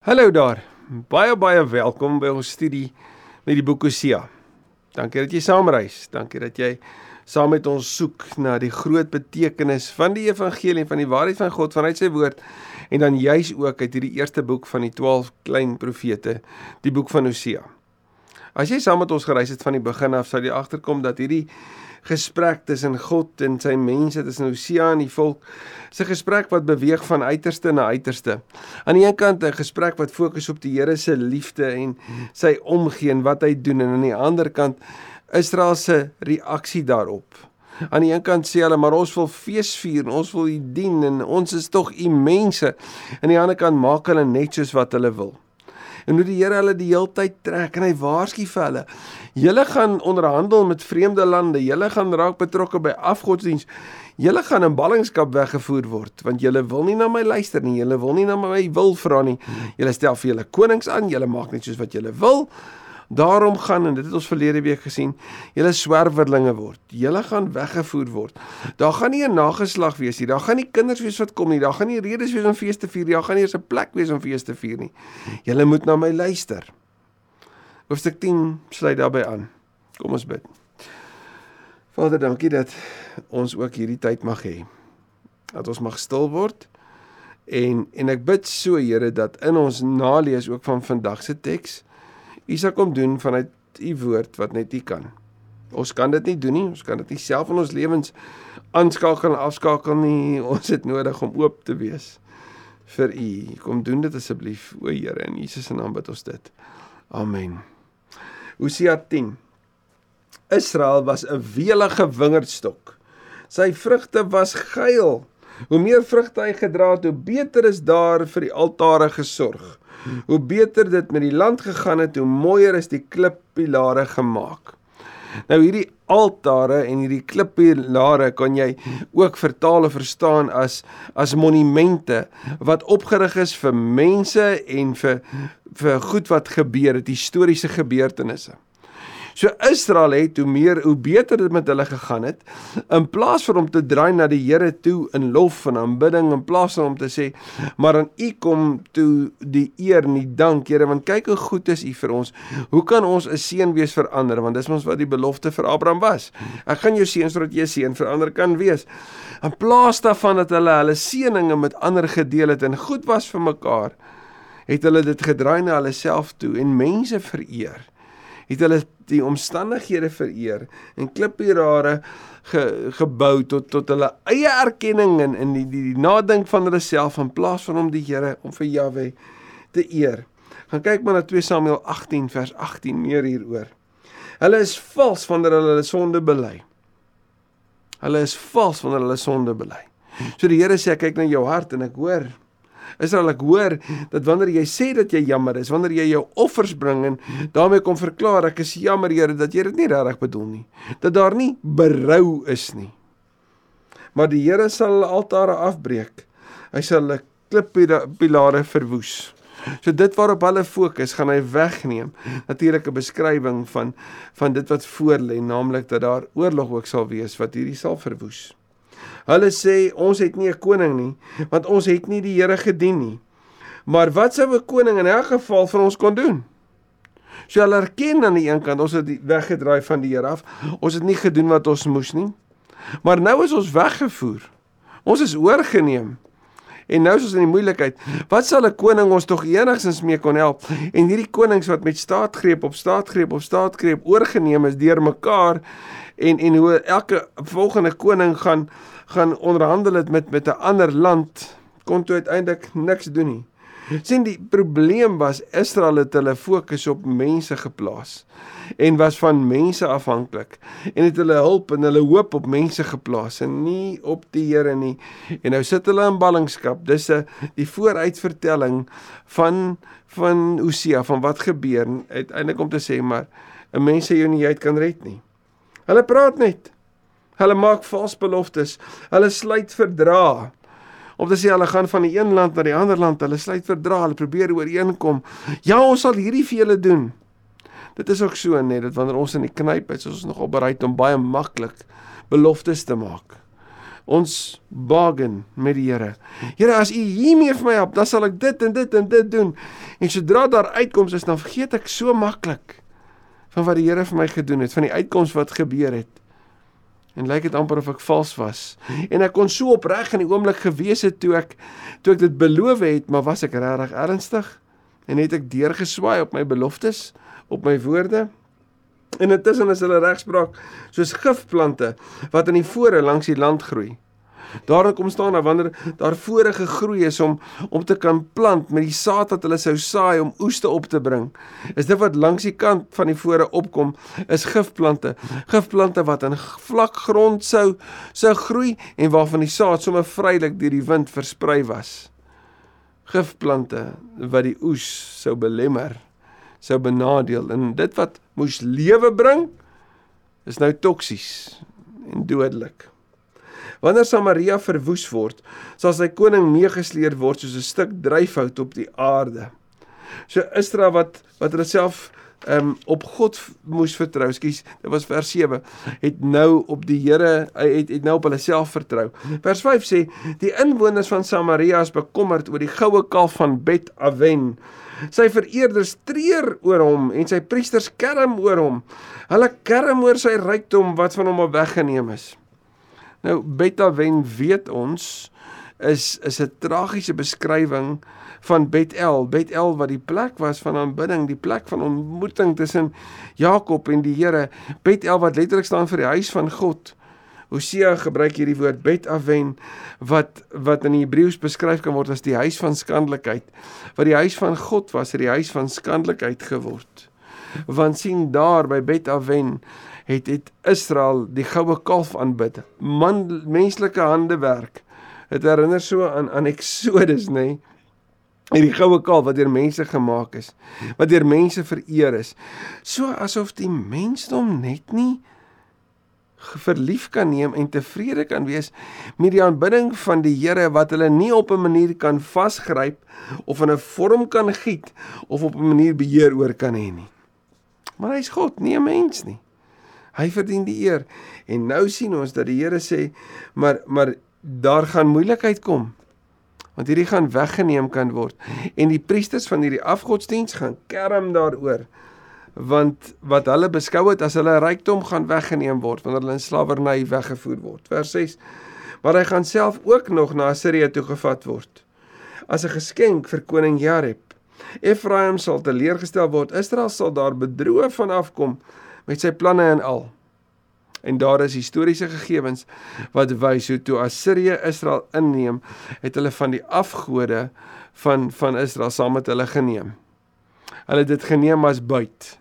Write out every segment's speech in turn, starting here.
Hallo daar. Baie baie welkom by ons studie met die boek Hosea. Dankie dat jy saamreis. Dankie dat jy saam met ons soek na die groot betekenis van die evangelie en van die waarheid van God vanuit sy woord en dan juis ook uit hierdie eerste boek van die 12 klein profete, die boek van Hosea. As jy saam met ons gereis het van die begin af, sal jy agterkom dat hierdie gesprek tussen God en sy mense, tussen Hosea en die volk, se gesprek wat beweeg van uiterste na uiterste. Aan die een kant 'n gesprek wat fokus op die Here se liefde en sy omgee en wat hy doen en aan die ander kant Israel se reaksie daarop. Aan die een kant sê hulle maar ons wil fees vier en ons wil U dien en ons is tog U mense. Aan die ander kant maak hulle net soos wat hulle wil en hoe die Here hulle die heeltyd trek en hy waarsku vir hulle. Julle gaan onderhandel met vreemde lande, julle gaan raak betrokke by afgodsdiens. Julle gaan in ballingskap weggevoer word want julle wil nie na my luister nie, julle wil nie na my wil vra nie. Julle stel vir julle konings aan, julle maak net soos wat julle wil. Daarom gaan en dit het ons verlede week gesien, julle swerwerlinge word. Julle gaan weggevoer word. Daar gaan nie 'n nageslag wees nie. Daar gaan nie kinders wees wat kom nie. Daar gaan nie redes wees om fees te vier nie. Daar gaan nie eens 'n plek wees om fees te vier nie. Julle moet na my luister. Hoofstuk 10 sluit daarbey aan. Kom ons bid. Vader, dankie dat ons ook hierdie tyd mag hê. Dat ons mag stil word. En en ek bid so Here dat in ons nalees ook van vandag se teks U sal kom doen vanuit U woord wat net U kan. Ons kan dit nie doen nie. Ons kan dit nie self in ons lewens aanskakel en afskakel nie. Ons het nodig om oop te wees vir U. Kom doen dit asseblief, o Here, in Jesus se naam bid ons dit. Amen. Hosea 10. Israel was 'n welige wingerdstok. Sy vrugte was geil. Hoe meer vrugte hy gedra het, hoe beter is daar vir die altare gesorg. Hoe beter dit met die land gegaan het, hoe mooier is die klippilare gemaak. Nou hierdie altare en hierdie klippilare kan jy ook vertaal of verstaan as as monumente wat opgerig is vir mense en vir vir goed wat gebeur het, historiese gebeurtenisse. So Israel het hoe meer hoe beter dit met hulle gegaan het, in plaas van om te draai na die Here toe in lof en aanbidding in plaas van om te sê, maar aan U kom toe die eer en die dank, Here, want kyk hoe goed is U vir ons. Hoe kan ons 'n seën wees vir ander? Want dis mos wat die belofte vir Abraham was. Ek gaan jou seën sodat jy seën vir ander kan wees. In plaas daarvan dat hulle hulle seëninge met ander gedeel het en goed was vir mekaar, het hulle dit gedraai na hulle self toe en mense vereer het hulle die omstandighede vereer en klippierare ge, gebou tot tot hulle eie erkenning en in die, die die nadink van hulle self in plaas van om die Here om vir Jahwe te eer. Gaan kyk maar na 2 Samuel 18 vers 18 meer hieroor. Hulle is vals wanneer hulle hulle sonde bely. Hulle is vals wanneer hulle sonde bely. So die Here sê kyk na jou hart en ek hoor Israel ek hoor dat wanneer jy sê dat jy jammer is, wanneer jy jou offers bring en daarmee kom verklaar ek is jammer Here dat jy dit nie regtig bedoel nie. Dat daar nie berou is nie. Maar die Here sal hulle altare afbreek. Hy sal hulle klippilare verwoes. So dit waarop hulle fokus, gaan hy wegneem. Natuurlik 'n beskrywing van van dit wat voor lê, naamlik dat daar oorlog ook sal wees wat hierdie sal verwoes. Hulle sê ons het nie 'n koning nie, want ons het nie die Here gedien nie. Maar wat sou 'n koning in elk geval vir ons kon doen? So hulle erken aan die een kant ons het weggedraai van die Here af. Ons het nie gedoen wat ons moes nie. Maar nou is ons weggevoer. Ons is oorgeneem. En nou is ons in die moeilikheid. Wat sal 'n koning ons tog enigstens mee kon help? En hierdie konings wat met staatgreep op staatgreep op staatgreep oorgeneem is deur mekaar en en hoe elke volgende koning gaan gaan onderhandel het met met 'n ander land kon toe uiteindelik niks doen nie. sien die probleem was Israel het hulle fokus op mense geplaas en was van mense afhanklik en het hulle hulp en hulle hoop op mense geplaas en nie op die Here nie. En nou sit hulle in ballingskap. Dis 'n die vooruitvertelling van van Hosea van wat gebeur. Uiteindelik om te sê maar 'n mens sê jou nie uit kan red nie hulle praat net Hulle maak vals beloftes. Hulle sluit verdrae. Om te sê hulle gaan van die een land na die ander land, hulle sluit verdrae, hulle probeer ooreenkom. Ja, ons sal hierdie vir julle doen. Dit is ook so net dat wanneer ons in die knyp is, is ons nogal bereid om baie maklik beloftes te maak. Ons bargain met die Here. Here, as U hiermee vir my help, dan sal ek dit en dit en dit doen. En sodra daar uitkoms is, dan vergeet ek so maklik van wat die Here vir my gedoen het, van die uitkoms wat gebeur het. En lyk dit amper of ek vals was. En ek kon so opreg in die oomblik gewees het toe ek toe ek dit beloof het, maar was ek regtig ernstig? En het ek deurgeswaai op my beloftes, op my woorde? En intussen is hulle regspraak soos gifplante wat in die fore langs die land groei. Daarin kom staan dat wanneer daar fore gegroei is om om te kan plant met die saad wat hulle sou saai om oes te op te bring, is dit wat langs die kant van die fore opkom is gifplante. Gifplante wat in vlak grond sou sou groei en waarvan die saad sommer vrylik deur die wind versprei was. Gifplante wat die oes sou belemmer sou benadeel en dit wat moes lewe bring is nou toksies en dodelik. Wanneer Samaria verwoes word, sal sy koning meegesleer word soos 'n stuk dryfhout op die aarde. So Israel wat wat hulle self ehm um, op God moes vertrou, skus, dit was vers 7, het nou op die Here het het nou op hulle self vertrou. Vers 5 sê die inwoners van Samaria is bekommerd oor die goue kalf van Bet Aven Sy vereerders treur oor hom en sy priesters kerm oor hom. Hulle kerm oor sy rykdom wat van hom weggeneem is. Nou Betawen weet ons is is 'n tragiese beskrywing van Betel. Betel wat die plek was van aanbidding, die plek van ontmoeting tussen Jakob en die Here. Betel wat letterlik staan vir die huis van God. Hosea gebruik hierdie woord Bet Aven wat wat in die Hebreëus beskryf kan word as die huis van skandelikheid. Wat die huis van God was, het die huis van skandelikheid geword. Want sien daar by Bet Aven het het Israel die goue kalf aanbid. Man menslike hande werk. Dit herinner so aan aan Exodus, nê? Nee? hierdie goue kalf wat deur mense gemaak is, wat deur mense vereer is. So asof die mensdom net nie verlief kan neem en tevrede kan wees met die aanbidding van die Here wat hulle nie op 'n manier kan vasgryp of in 'n vorm kan giet of op 'n manier beheer oor kan hê nie. Maar hy's God, nie 'n mens nie. Hy verdien die eer. En nou sien ons dat die Here sê, maar maar daar gaan moeilikheid kom. Want hierdie gaan weggeneem kan word en die priesters van hierdie afgodsdiens gaan kerm daaroor want wat hulle beskou het as hulle rykdom gaan weggeneem word wanneer hulle in slawerny weggevoer word. Vers 6. Maar hy gaan self ook nog na Assirië toe gevat word as 'n geskenk vir koning Jareb. Efraim sal teleurgestel word. Israel sal daar bedroog van afkom met sy planne en al. En daar is historiese gegevens wat wys hoe toe Assirië Israel inneem, het hulle van die afgode van van Israel saam met hulle geneem. Hulle het dit geneem as buit.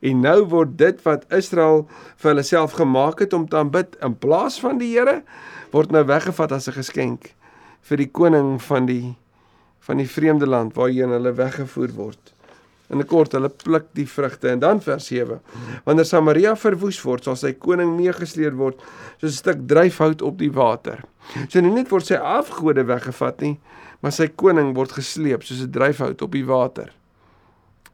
En nou word dit wat Israel vir hulle self gemaak het om te aanbid in plaas van die Here word nou weggevat as 'n geskenk vir die koning van die van die vreemde land waarheen hulle weggevoer word. In 'n kort, hulle pluk die vrugte en dan vers 7. Wanneer Samaria verwoes word, sal sy koning meegesleer word soos 'n stuk dryfhout op die water. So nie net word sy afgode weggevat nie, maar sy koning word gesleep soos 'n dryfhout op die water.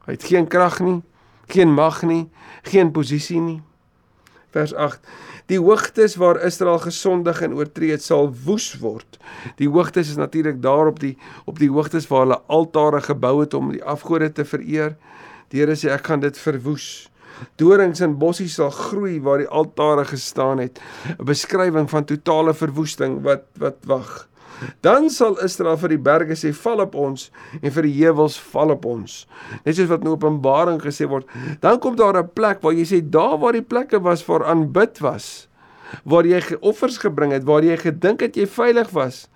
Hy het geen krag nie, geen mag nie, geen posisie nie. Vers 8. Die hoogtes waar Israel gesondig en oortree het, sal woes word. Die hoogtes is natuurlik daar op die op die hoogtes waar hulle altare gebou het om die afgode te vereer. Die Here sê ek gaan dit verwoes. Dorings en bossies sal groei waar die altare gestaan het. 'n Beskrywing van totale verwoesting wat wat wag. Dan sal Israel vir die berge sê val op ons en vir die heuwels val op ons. Net soos wat in Openbaring gesê word, dan kom daar 'n plek waar jy sê daar waar die plekke was waar aanbid was, waar jy offers gebring het, waar jy gedink het jy veilig was.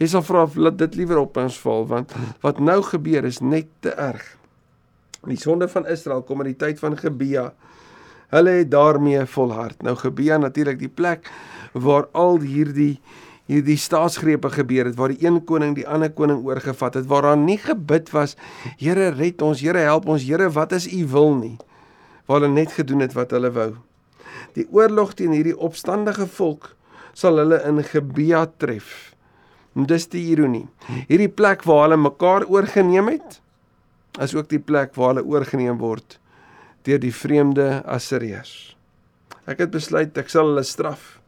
Jy sal vra laat dit liewer op ons val want wat nou gebeur is net te erg. Die sonde van Israel kom in die tyd van Gebia. Hulle het daarmee volhard. Nou Gebia natuurlik die plek waar al hierdie hierdie staatsgrepe gebeur het waar die een koning die ander koning oorgevat het waar daar nie gebid was Here red ons Here help ons Here wat is u wil nie? Waar hulle net gedoen het wat hulle wou. Die oorlog teen hierdie opstandige volk sal hulle in Gebea tref. En dis die ironie. Hierdie plek waar hulle mekaar oorgeneem het is ook die plek waar hulle oorgeneem word deur die vreemde Assiriërs. Ek het besluit ek sal hulle straf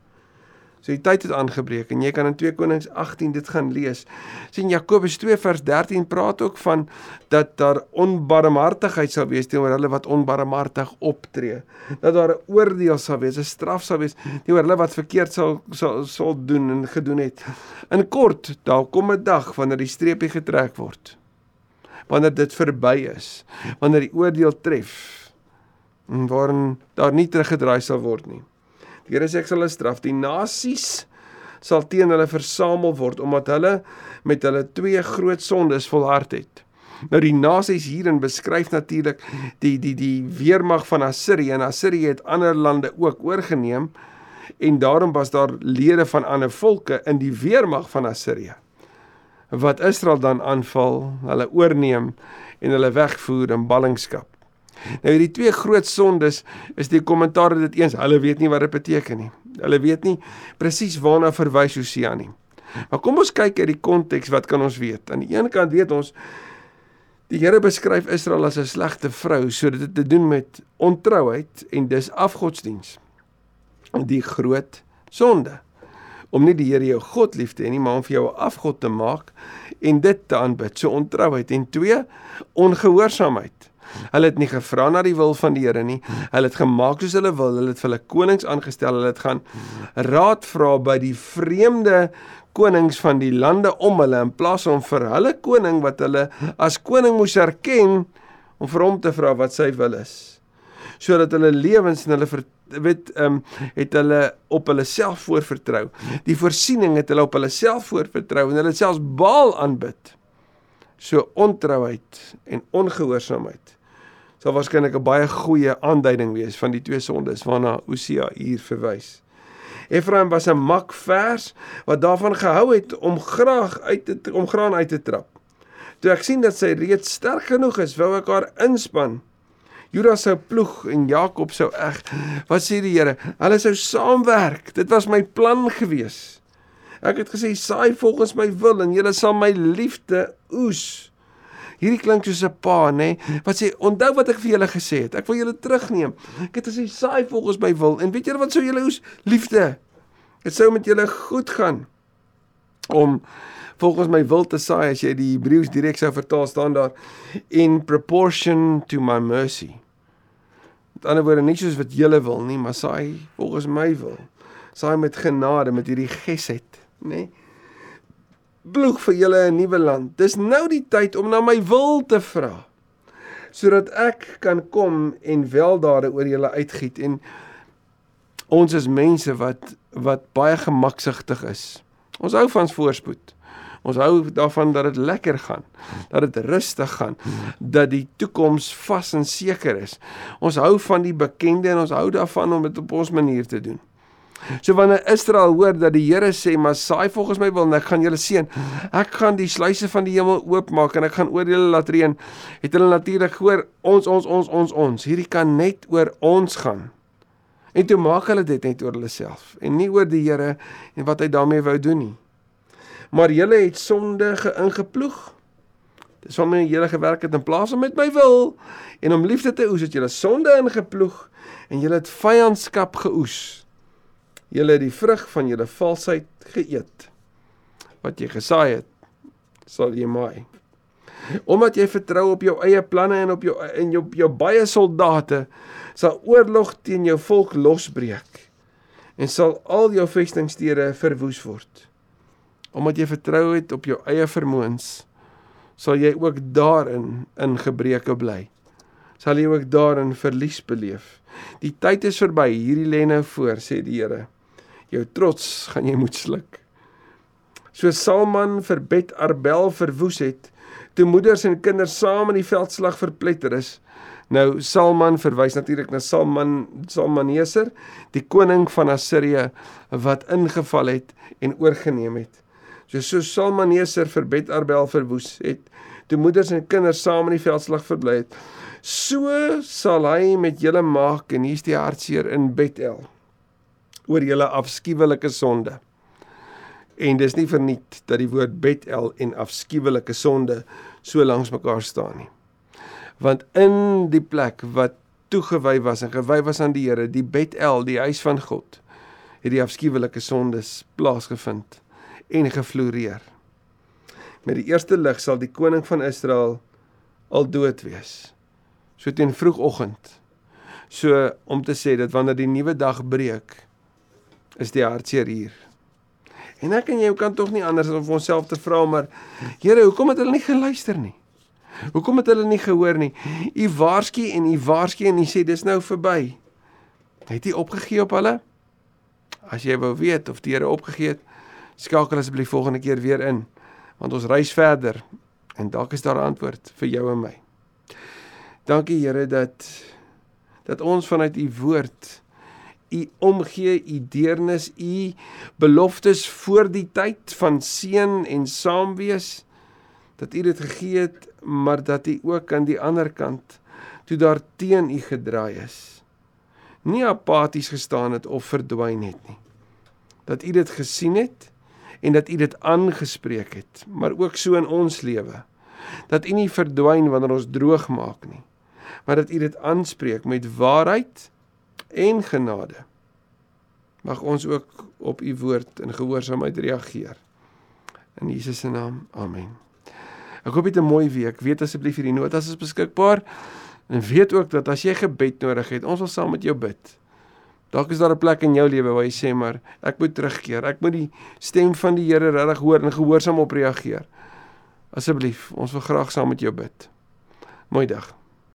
So die tyd het aangebreek en jy kan in 2 Konings 18 dit gaan lees. sien Jakobus 2 vers 13 praat ook van dat daar onbarmhartigheid sal wees teenoor hulle wat onbarmhartig optree. Dat daar 'n oordeel sal wees, 'n straf sal wees teenoor hulle wat verkeerd sal sal sal doen en gedoen het. In kort, daar kom 'n dag wanneer die streepie getrek word. Wanneer dit verby is, wanneer die oordeel tref en waarin daar nie teruggedraai sal word nie. Here sê ek sal hulle straf. Die nasies sal teen hulle versamel word omdat hulle met hulle twee groot sondes volhard het. Nou die nasies hierin beskryf natuurlik die die die weermag van Assirië en Assirië het ander lande ook oorgeneem en daarom was daar lede van ander volke in die weermag van Assirië wat Israel dan aanval, hulle oorneem en hulle wegvoer in ballingskap. Nou hierdie twee groot sondes is die kommentaar dit eens, hulle weet nie wat dit beteken nie. Hulle weet nie presies waarna verwys Hosea nie. Maar kom ons kyk uit die konteks wat kan ons weet. Aan die een kant weet ons die Here beskryf Israel as 'n slegte vrou sodat dit te doen met ontrouheid en dis afgodsdiens. Die groot sonde om nie die Here jou God lief te hê nie, maar om vir jou 'n afgod te maak en dit te aanbid. So ontrouheid en twee ongehoorsaamheid. Hulle het nie gevra na die wil van die Here nie. Hulle het gemaak soos hulle wil. Hulle het vir hulle konings aangestel. Hulle het gaan raad vra by die vreemde konings van die lande om hulle in plaas om vir hulle koning wat hulle as koning moes erken om vir hom te vra wat sy wil is. Sodat hulle lewens en hulle weet ehm um, het hulle op hulle self voorvertrou. Die voorsiening het hulle op hulle self voorvertrou en hulle selfs Baal aanbid. So ontrouheid en ongehoorsaamheid sal waarskynlik 'n baie goeie aanduiding wees van die twee sondes waarna Hosea hier verwys. Efraim was 'n mak vers wat daarvan gehou het om graag uit te om graan uit te trap. Toe ek sien dat sy reeds sterk genoeg is, wou ek haar inspann. Juda sou ploeg en Jakob sou eg. Wat sê die Here? Hulle sou saamwerk. Dit was my plan gewees. Ek het gesê saai volgens my wil en julle sal my liefde oes. Hierdie klink soos 'n pa, nê, nee, wat sê onthou wat ek vir julle gesê het. Ek wil julle terugneem. Ek het gesê saai volgens my wil en weet julle wat sou julle oes? Liefde. Dit sou met julle goed gaan om volgens my wil te saai as jy die Hebreëus direk sou vertaal staan daar in proportion to my mercy. Met ander woorde nie soos wat julle wil nie, maar saai volgens my wil. Saai met genade met hierdie gesed, nê? Nee bloeg vir julle 'n nuwe land. Dis nou die tyd om na my wil te vra sodat ek kan kom en weldade oor julle uitgiet en ons is mense wat wat baie gemaksigtig is. Ons hou van voorspoed. Ons hou daarvan dat dit lekker gaan, dat dit rustig gaan, dat die toekoms vas en seker is. Ons hou van die bekende en ons hou daarvan om dit op ons manier te doen. So wanneer Israel hoor dat die Here sê, "Maar saai volgens my wil en ek gaan julle seën. Ek gaan die sluise van die hemel oopmaak en ek gaan oor julle laat reën." Het hulle natuurlik gehoor, "Ons ons ons ons ons. Hierdie kan net oor ons gaan." En toe maak hulle dit net oor hulle self en nie oor die Here en wat hy daarmee wou doen nie. Maar julle het sonde geïngeploeg. Dis van my hele gewerk het in plaas om met my wil en om liefde te oes het julle sonde ingeploeg en julle het vyandskap geoes julle die vrug van julle valsheid geëet. Wat jy gesaai het, sal jy maai. Omdat jy vertrou op jou eie planne en op jou en jou, jou baie soldate, sal oorlog teen jou volk losbreek en sal al jou vestingstede verwoes word. Omdat jy vertrou het op jou eie vermoëns, sal jy ook daarin in gebreke bly. Sal jy ook daarin verlies beleef. Die tyd is verby, hierdie lê nou voor, sê die Here jou trots gaan jy moet sluk. So Salman vir Bet Arbel verwoes het, toe moeders en kinders saam in die veldslag verpletter is. Nou Salman verwys natuurlik na Salman Salmaneser, die koning van Assirië wat ingeval het en oorgeneem het. So so Salmaneser vir Bet Arbel verwoes het, toe moeders en kinders saam in die veldslag verbly het. So sal hy met julle maak en hier's die hartseer in Betel oor julle afskuwelike sonde. En dis nie verniet dat die woord Betel en afskuwelike sonde so langs mekaar staan nie. Want in die plek wat toegewy was en gewy was aan die Here, die Betel, die huis van God, het die afskuwelike sondes plaasgevind en gefloreer. Met die eerste lig sal die koning van Israel al dood wees. So teen vroegoggend. So om te sê dat wanneer die nuwe dag breek, is die hartseer hier. En ek en jy kan tog nie anders as om onsself te vra maar Here, hoekom het hulle nie geluister nie? Hoekom het hulle nie gehoor nie? U waarsku en u waarsku en u sê dis nou verby. Het u opgegee op hulle? As jy wou weet of die Here opgegee het, skakel asseblief volgende keer weer in want ons reis verder en dalk is daar 'n antwoord vir jou en my. Dankie Here dat dat ons vanuit u woord u omgee, u deernis, u beloftes voor die tyd van seën en saam wees dat u dit gegee het, maar dat u ook aan die ander kant toe daar teen u gedraai is, nie apaties gestaan het of verdwyn het nie. Dat u dit gesien het en dat u dit aangespreek het, maar ook so in ons lewe. Dat u nie verdwyn wanneer ons droog maak nie, maar dat u dit aanspreek met waarheid en genade. Mag ons ook op u woord in gehoorsaamheid reageer. In Jesus se naam. Amen. Ek hoop jy het 'n mooi week. Weet asseblief hierdie notas is beskikbaar. En weet ook dat as jy gebed nodig het, ons wil saam met jou bid. Dalk is daar 'n plek in jou lewe waar jy sê maar ek moet terugkeer. Ek moet die stem van die Here regtig hoor en gehoorsaam op reageer. Asseblief, ons wil graag saam met jou bid. Mooi dag.